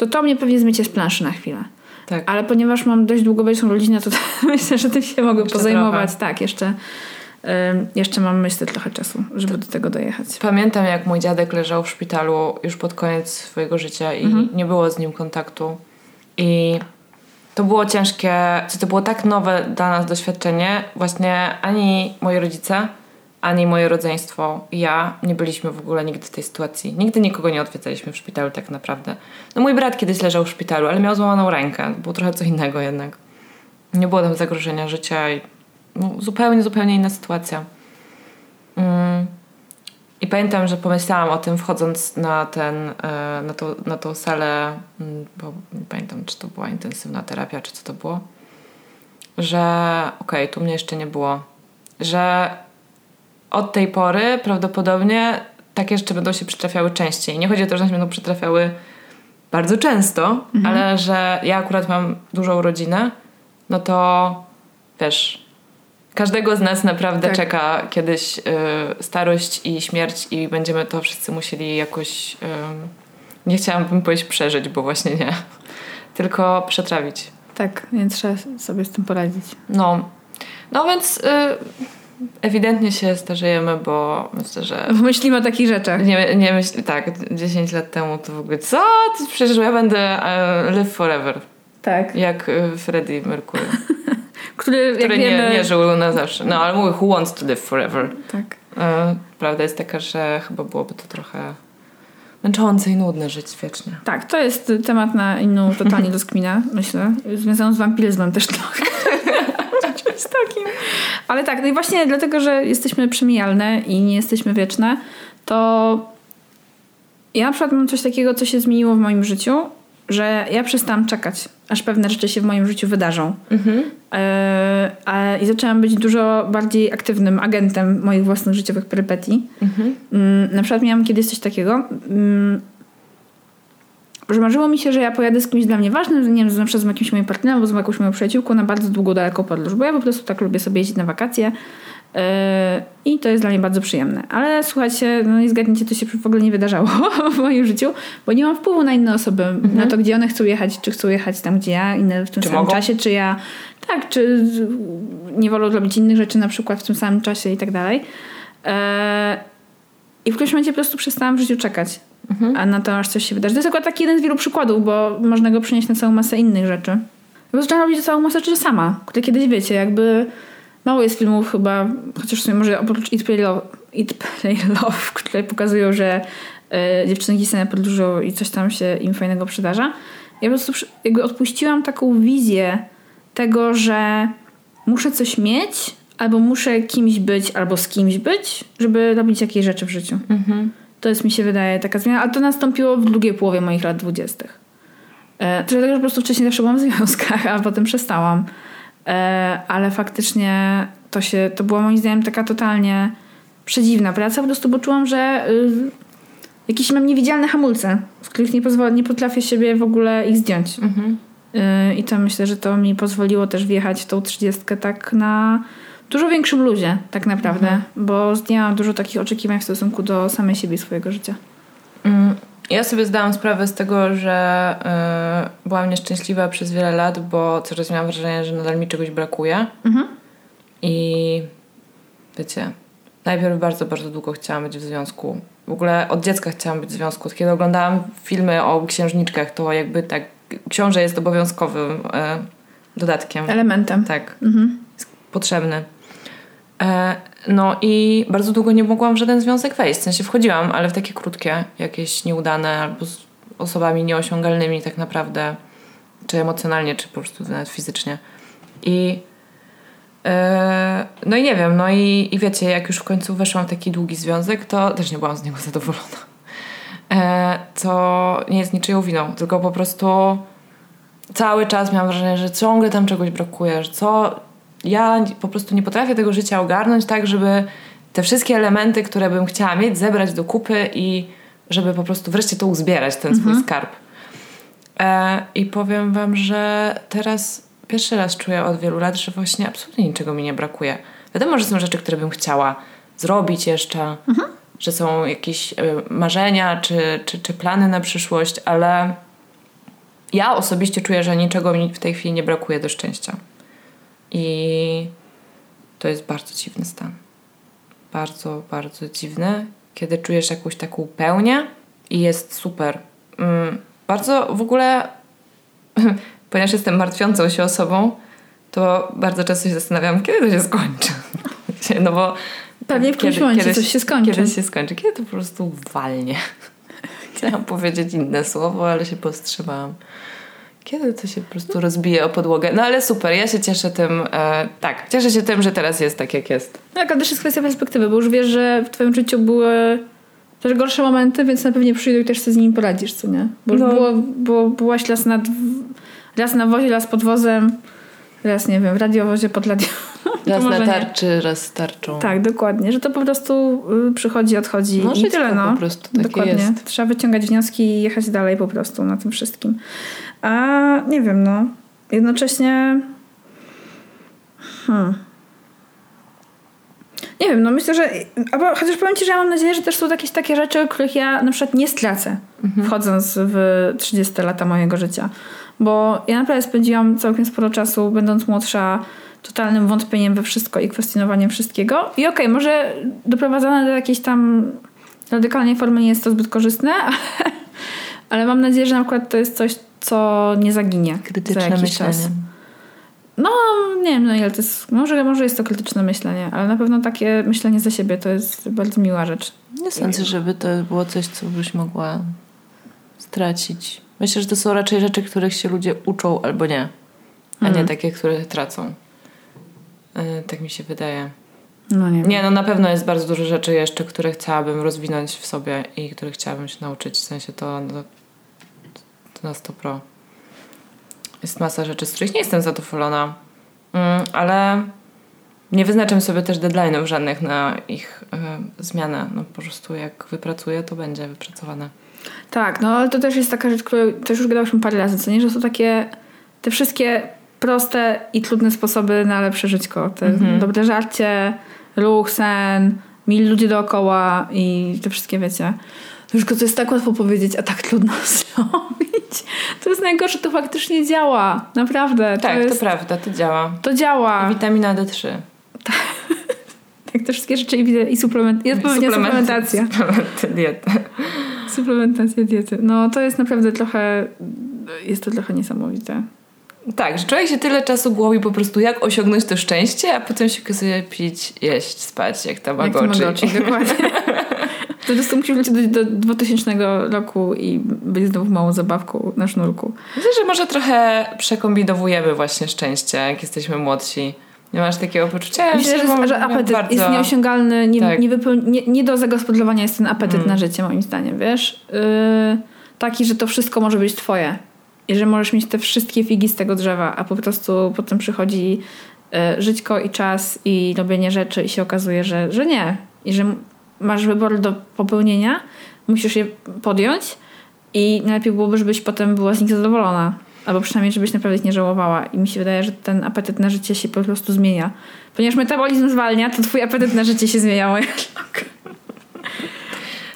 to to mnie pewnie zmiecie z planszy na chwilę. Tak. Ale ponieważ mam dość długowieczną rodzinę, to myślę, że tym się mogę Jeszcze pozajmować. trochę. Tak, jeszcze, Ym, jeszcze mam, myślę, trochę czasu, żeby do tego dojechać. Pamiętam, jak mój dziadek leżał w szpitalu już pod koniec swojego życia i Mhm. nie było z nim kontaktu. I to było ciężkie, to było tak nowe dla nas doświadczenie. Właśnie ani moi rodzice, ani moje rodzeństwo ja nie byliśmy w ogóle nigdy w tej sytuacji. Nigdy nikogo nie odwiedzaliśmy w szpitalu tak naprawdę. No mój brat kiedyś leżał w szpitalu, ale miał złamaną rękę. Było trochę co innego jednak. Nie było tam zagrożenia życia i no, zupełnie, zupełnie inna sytuacja. Mm. I pamiętam, że pomyślałam o tym wchodząc na ten, e, na, to, na tą salę, mm, bo nie pamiętam, czy to była intensywna terapia, czy co to było, że okej, tu mnie jeszcze nie było, że od tej pory prawdopodobnie takie rzeczy będą się przytrafiały częściej. Nie chodzi o to, że one się będą przytrafiały bardzo często, ale że ja akurat mam dużą rodzinę, no to wiesz, każdego z nas naprawdę Tak. czeka kiedyś y, starość i śmierć i będziemy to wszyscy musieli jakoś, y, nie chciałabym powiedzieć przeżyć, bo właśnie nie, tylko przetrawić. Tak, więc trzeba sobie z tym poradzić. No, no więc y, ewidentnie się starzejemy, bo myślę, że Myślimy o takich rzeczach. nie, nie myśl, tak, 10 lat temu to w ogóle co? Przecież ja będę e, live forever, Tak. jak e, Freddie Mercury, Który, który wiemy... nie, nie żył na zawsze. No ale mówię, who wants to live forever? Tak. E, prawda jest taka, że chyba byłoby to trochę męczące i nudne żyć wiecznie. Tak, to jest temat na inną totalnie rozkminę, myślę. Związaną z wampiryzmem też trochę. Czymś takim. Ale tak, no i właśnie dlatego, że jesteśmy przemijalne i nie jesteśmy wieczne, to ja na przykład mam coś takiego, co się zmieniło w moim życiu, że ja przestałam czekać, aż pewne rzeczy się w moim życiu wydarzą. E, a, I zaczęłam być dużo bardziej aktywnym agentem moich własnych życiowych perypetii. Mm, na przykład miałam kiedyś coś takiego, mm, że marzyło mi się, że ja pojadę z kimś dla mnie ważnym, nie wiem, na przykład z jakimś moim partnerem albo z jakąś moją przyjaciółką na bardzo długą, daleką podróż, bo ja po prostu tak lubię sobie jeździć na wakacje yy, i to jest dla mnie bardzo przyjemne. Ale słuchajcie, no nie zgadnijcie, to się w ogóle nie wydarzało w moim życiu, bo nie mam wpływu na inne osoby, na to, gdzie one chcą jechać, czy chcą jechać tam, gdzie ja, inne w tym Czy samym mogą? czasie, czy ja, tak, czy nie wolą robić innych rzeczy na przykład w tym samym czasie i tak dalej. Yy, I w którymś momencie po prostu przestałam w życiu czekać. A na to aż coś się wydarzy. To jest akurat taki jeden z wielu przykładów, bo można go przenieść na całą masę innych rzeczy. Bo zaczęłam robić całą masę rzeczy sama. Które kiedyś wiecie, jakby mało jest filmów chyba, chociaż w sumie może oprócz Eat, Play, Love, Eat, Play, Love które pokazują, że e, dziewczynki same podróżują i coś tam się im fajnego przydarza. Ja po prostu jakby odpuściłam taką wizję tego, że muszę coś mieć, albo muszę kimś być, albo z kimś być, żeby robić jakieś rzeczy w życiu. To jest, mi się wydaje, taka zmiana. Ale to nastąpiło w drugiej połowie moich lat dwudziestych. E, to dlatego, że po prostu wcześniej zawsze byłam w związkach, a potem przestałam. E, ale faktycznie to się, to była moim zdaniem taka totalnie przedziwna praca, po prostu, bo czułam, że y, jakieś mam niewidzialne hamulce, z których nie, pozwolę, nie potrafię siebie w ogóle ich zdjąć. Y, I to myślę, że to mi pozwoliło też wjechać w tą trzydziestkę tak na dużo większym luzie, tak naprawdę, bo zdjęłam dużo takich oczekiwań w stosunku do samej siebie i swojego życia. Mm, Ja sobie zdałam sprawę z tego, że y, byłam nieszczęśliwa przez wiele lat, bo coraz miałam wrażenie, że nadal mi czegoś brakuje. Mhm. I wiecie, najpierw bardzo, bardzo długo chciałam być w związku. W ogóle od dziecka chciałam być w związku. Kiedy oglądałam filmy o księżniczkach, to jakby tak książę jest obowiązkowym e, dodatkiem. Elementem. Tak, Mhm. jest potrzebny. E, no i bardzo długo nie mogłam w żaden związek wejść. W sensie wchodziłam, ale w takie krótkie, jakieś nieudane albo z osobami nieosiągalnymi tak naprawdę, czy emocjonalnie, czy po prostu nawet fizycznie. I e, no i nie wiem, no i, i wiecie, jak już w końcu weszłam w taki długi związek, to też nie byłam z niego zadowolona. E, co nie jest niczyją winą, tylko po prostu cały czas miałam wrażenie, że ciągle tam czegoś brakuje, że co ja po prostu nie potrafię tego życia ogarnąć tak, żeby te wszystkie elementy, które bym chciała mieć, zebrać do kupy i żeby po prostu wreszcie to uzbierać, ten swój skarb. E, I powiem wam, że teraz pierwszy raz czuję od wielu lat, że właśnie absolutnie niczego mi nie brakuje. Wiadomo, że są rzeczy, które bym chciała zrobić jeszcze, że są jakieś e, marzenia czy, czy, czy plany na przyszłość, ale ja osobiście czuję, że niczego mi w tej chwili nie brakuje do szczęścia. I to jest bardzo dziwny stan. bardzo, bardzo dziwne, kiedy czujesz jakąś taką pełnię i jest super. Mm, bardzo w ogóle, ponieważ jestem martwiącą się osobą, to bardzo często się zastanawiam, kiedy to się skończy. No bo Pewnie w którymś momencie kiedy, coś się skończy. Kiedy się skończy, kiedy to po prostu walnie. Chciałam powiedzieć inne słowo, ale się powstrzymałam. Kiedy to się po prostu rozbije o podłogę? No ale super, ja się cieszę tym, e, tak, cieszę się tym, że teraz jest tak, jak jest. No, ale też jest kwestia perspektywy, bo już wiesz, że w twoim życiu były też gorsze momenty, więc na pewnie przyjdą i też sobie z nimi poradzisz, co nie? Bo już No. było, było, byłaś raz na, dw- raz na wozie, raz pod wozem, raz, nie wiem, w radiowozie pod radio. Raz na nie. tarczy, raz z tarczą. Tak, dokładnie, że to po prostu y, przychodzi, odchodzi No, i tyle, no. po prostu takie dokładnie. jest. Trzeba wyciągać wnioski i jechać dalej po prostu na tym wszystkim. A nie wiem, no. Jednocześnie hmm. Nie wiem, no myślę, że albo chociaż powiem Ci, że ja mam nadzieję, że też są jakieś takie rzeczy, których ja na przykład nie stracę Mhm. wchodząc w 30 lata mojego życia. Bo ja naprawdę spędziłam całkiem sporo czasu, będąc młodsza, totalnym wątpieniem we wszystko i kwestionowaniem wszystkiego. I okej, może doprowadzone do jakiejś tam radykalnej formy nie jest to zbyt korzystne, ale, ale mam nadzieję, że na przykład to jest coś, co nie zaginie za Krytyczne jakiś myślenie. czas. No, nie wiem, no ile to jest. Może, może jest to krytyczne myślenie, ale na pewno takie myślenie za siebie to jest bardzo miła rzecz. Nie sądzę, żeby to było coś, co byś mogła stracić. Myślę, że to są raczej rzeczy, których się ludzie uczą albo nie, a nie Mhm. takie, które tracą. Yy, tak mi się wydaje. No nie. Nie, no na pewno jest bardzo dużo rzeczy jeszcze, które chciałabym rozwinąć w sobie i które chciałabym się nauczyć. W sensie to, no, to na 100 pro. Jest masa rzeczy, z których nie jestem zadowolona, mm, ale nie wyznaczam sobie też deadline'ów żadnych na ich y, zmianę. No po prostu jak wypracuję, to będzie wypracowane. Tak, no ale to też jest taka rzecz, którą też już gadałyśmy parę razy, co nie? Że są takie te wszystkie proste i trudne sposoby na lepsze żyćko. Te Mhm. dobre żarcie, ruch, sen, mili ludzie dookoła i te wszystkie wiecie. Tylko to jest tak łatwo powiedzieć, a tak trudno zrobić. To jest najgorsze, to faktycznie działa. Naprawdę. Tak, to, to, jest, prawda, to działa. to działa. Witamina D3. Tak, te wszystkie rzeczy i, widzę- i suplement, i odpowiednia Suplementy- suplementacja. Suplementy diety. Suplementacja diety. No to jest naprawdę trochę, jest to trochę niesamowite. Tak, że człowiek się tyle czasu głowi po prostu jak osiągnąć to szczęście, a potem się okazuje pić, jeść, spać, jak Jak tamagotchi. Tamagotchi, dokładnie. Po prostu musisz wrócić do, do 2000 roku i być znowu małą zabawką na sznurku. Myślę, że może trochę przekombinowujemy właśnie szczęście, jak jesteśmy młodsi. Nie masz takiego poczucia? Ja Myślę, że, że apetyt bardzo... jest nieosiągalny, nie, Tak. nie, wypeł- nie, nie do zagospodarowania jest ten apetyt Mm. na życie, moim zdaniem, wiesz? Yy, taki, że to wszystko może być twoje. I że możesz mieć te wszystkie figi z tego drzewa, a po prostu potem przychodzi yy, żyćko i czas i robienie rzeczy i się okazuje, że, że nie. I że masz wybór do popełnienia, musisz je podjąć i najlepiej byłoby, żebyś potem była z nich zadowolona. Albo przynajmniej, żebyś naprawdę ich nie żałowała. I mi się wydaje, że ten apetyt na życie się po prostu zmienia. Ponieważ metabolizm zwalnia, to twój apetyt na życie się zmienia, moja szlaka.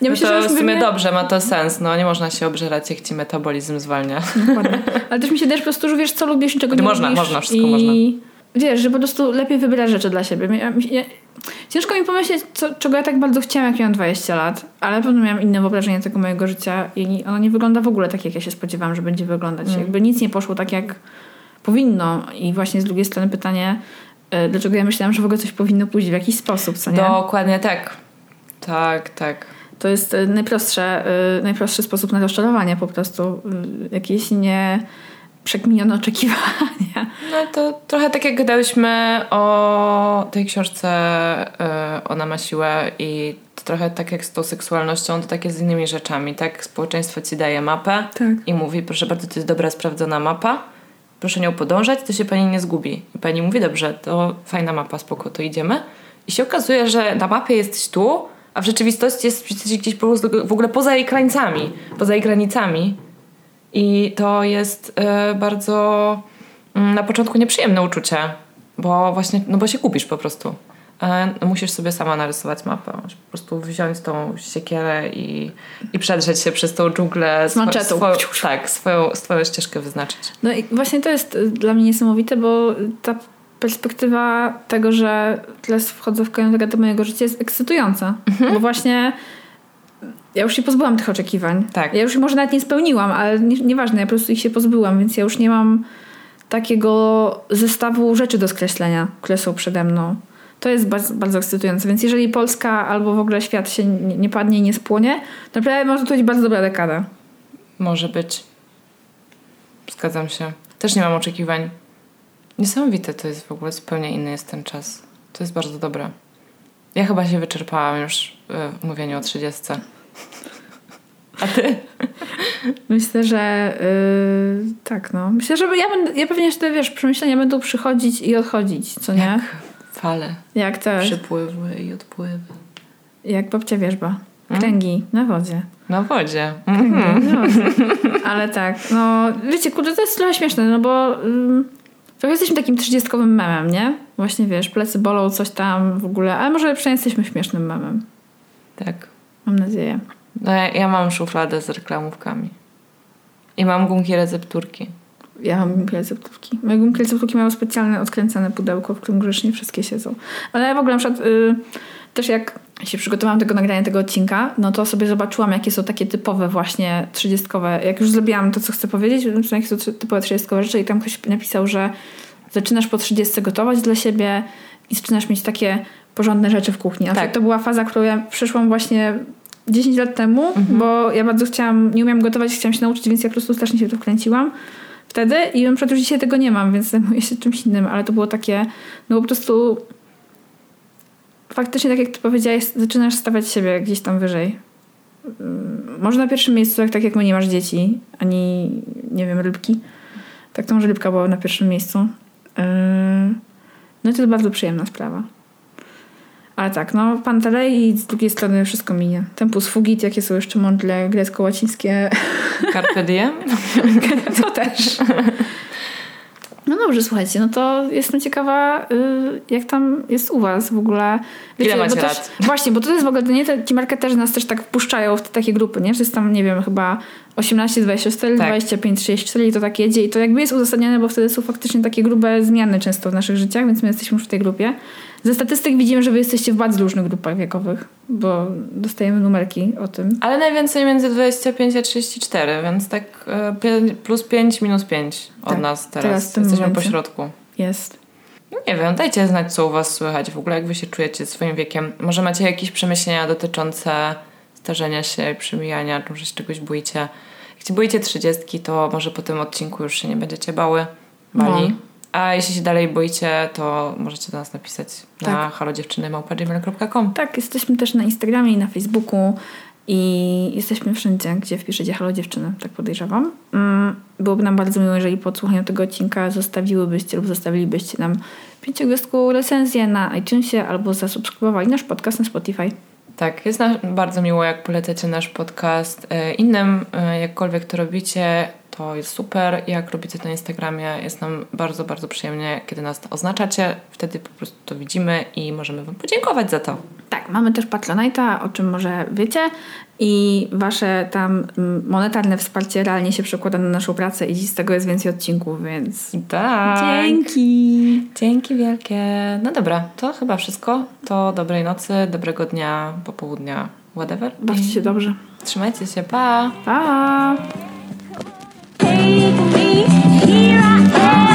Ja No myślę, to że w sumie dobrze, ma to sens. No nie można się obżerać, jak ci metabolizm zwalnia. Dokładnie. Ale też mi się też po prostu, że wiesz, co lubisz i czego nie Można, lubisz. można, wszystko I można. Wiesz, że po prostu lepiej wybierasz rzeczy dla siebie. Ja, ja, ciężko mi pomyśleć, co, czego ja tak bardzo chciałam, jak miałam 20 lat, ale na pewno miałam inne wyobrażenie tego mojego życia i ono nie wygląda w ogóle tak, jak ja się spodziewałam, że będzie wyglądać. Mm. Jakby nic nie poszło tak, jak powinno. I właśnie z drugiej strony pytanie, y, dlaczego ja myślałam, że w ogóle coś powinno pójść w jakiś sposób, co nie? Dokładnie tak. Tak, tak. To jest y, najprostsze, y, najprostszy sposób na rozczarowanie po prostu. Jakieś nie przekminione oczekiwania. No to trochę tak jak gadałyśmy o tej książce y, Ona ma siłę i to trochę tak jak z tą seksualnością, to tak jest z innymi rzeczami, tak? Społeczeństwo ci daje mapę Tak. i mówi, proszę bardzo, to jest dobra, sprawdzona mapa, proszę nią podążać, to się pani nie zgubi. I pani mówi, dobrze, to fajna mapa, spoko, to idziemy. I się okazuje, że na mapie jesteś tu, a w rzeczywistości jest jesteś gdzieś po prostu w ogóle poza jej krańcami, poza jej granicami. I to jest e, bardzo mm, na początku nieprzyjemne uczucie, bo właśnie, no bo się kupisz po prostu. E, no musisz sobie sama narysować mapę. Musisz po prostu wziąć tą siekierę i, i przedrzeć się przez tą dżunglę. Z maczetą. Swoją, tak, swoją, swoją ścieżkę wyznaczyć. No i właśnie to jest y, dla mnie niesamowite, bo ta perspektywa tego, że teraz wchodzę w kolejną etap mojego życia jest ekscytująca. Bo właśnie ja już się pozbyłam tych oczekiwań. Tak. Ja już może nawet nie spełniłam, ale nie, nieważne, ja po prostu ich się pozbyłam, więc ja już nie mam takiego zestawu rzeczy do skreślenia, które są przede mną. To jest bardzo, bardzo ekscytujące. Więc jeżeli Polska albo w ogóle świat się nie, nie padnie i nie spłonie, to naprawdę może to być bardzo dobra dekada. Może być. Zgadzam się. Też nie mam oczekiwań. Niesamowite to jest w ogóle, zupełnie inny jest ten czas. To jest bardzo dobre. Ja chyba się wyczerpałam już w mówieniu o 30. A ty? Myślę, że yy, tak, no. Myślę, że ja, będę, ja pewnie jeszcze, wiesz, przemyślenia będą przychodzić i odchodzić, co nie? Jak fale. Jak te, Przypływy i odpływy. jak babcia wierzba. Kręgi na wodzie. Na wodzie. Kręgi Mhm. na wodzie. Ale tak, no wiecie, kurde, to jest trochę śmieszne, no bo ym, trochę jesteśmy takim trzydziestkowym memem, nie? Właśnie, wiesz, plecy bolą, coś tam w ogóle, ale może przynajmniej jesteśmy śmiesznym memem. Tak. Mam nadzieję. No ja, ja mam szufladę z reklamówkami. I mam gumki recepturki. Ja mam gumki receptówki. Moje gumki receptówki mają specjalne odkręcane pudełko, w którym grzecznie wszystkie siedzą. Ale ja w ogóle na przykład y, też jak się przygotowałam do tego nagrania tego odcinka, no to sobie zobaczyłam, jakie są takie typowe właśnie trzydziestkowe. Jak już zrobiłam to, co chcę powiedzieć, to jakie są typowe trzydziestkowe rzeczy i tam ktoś napisał, że zaczynasz po 30 gotować dla siebie i zaczynasz mieć takie porządne rzeczy w kuchni. Tak. to była faza, którą ja przeszłam właśnie 10 lat temu, bo ja bardzo chciałam, nie umiałam gotować, chciałam się nauczyć, więc ja po prostu strasznie się to wkręciłam wtedy i na przykład już dzisiaj tego nie mam, więc zajmuję się czymś innym, ale to było takie, no po prostu faktycznie tak jak ty powiedziałeś, zaczynasz stawiać siebie gdzieś tam wyżej. Ym, Może na pierwszym miejscu, jak tak jak my nie masz dzieci, ani nie wiem, rybki. Tak to może rybka była na pierwszym miejscu. Yy, No i to jest bardzo przyjemna sprawa. Ale tak, no Pantelej i z drugiej strony wszystko minie. Tempus fugit, jakie są jeszcze mądre grecko-łacińskie Carpe diem? to też. No dobrze, słuchajcie, no to jestem ciekawa, y, jak tam jest u was w ogóle. Ile macie bo też, lat? Właśnie, bo to jest w ogóle, nie, te, ci marketerzy nas też tak wpuszczają w te takie grupy, nie? Że jest tam, nie wiem, chyba 18, 24, Tak. 25, 34 i to tak jedzie i to jakby jest uzasadnione, bo wtedy są faktycznie takie grube zmiany często w naszych życiach, więc my jesteśmy już w tej grupie. Ze statystyk widzimy, że wy jesteście w bardzo różnych grupach wiekowych, bo dostajemy numerki o tym. Ale najwięcej między 25 a 34, więc tak e, plus 5 minus 5 od Tak, nas teraz. teraz Jesteśmy po środku. Jest. No Nie wiem, dajcie znać, co u was słychać w ogóle, jak wy się czujecie swoim wiekiem. Może macie jakieś przemyślenia dotyczące starzenia się przemijania, czy może się czegoś boicie. Jak się boicie trzydziestki, to może po tym odcinku już się nie będziecie bały, bali. No. A jeśli się dalej boicie, to możecie do nas napisać na Tak. halodziewczyny.gmail.com Tak, jesteśmy też na Instagramie i na Facebooku i jesteśmy wszędzie, gdzie wpiszecie Halo Dziewczyny, tak podejrzewam. Mm, Byłoby nam bardzo miło, jeżeli po odsłuchaniu tego odcinka zostawiłybyście lub zostawilibyście nam pięciogwiazdkową recenzję na iTunesie albo zasubskrybowali nasz podcast na Spotify. Tak, jest nam bardzo miło, jak polecacie nasz podcast e, innym, e, jakkolwiek to robicie, to jest super. Jak robicie to na Instagramie, jest nam bardzo, bardzo przyjemnie, kiedy nas oznaczacie. Wtedy po prostu to widzimy i możemy Wam podziękować za to. Tak, mamy też Patronite'a, o czym może wiecie i wasze tam mm, monetarne wsparcie realnie się przekłada na naszą pracę i z tego jest więcej odcinków, więc Tak. dzięki! Dzięki wielkie. No dobra, to chyba wszystko. To dobrej nocy, dobrego dnia, popołudnia, whatever. Bawcie się dobrze. Trzymajcie się, pa! Pa! Take me, here I am.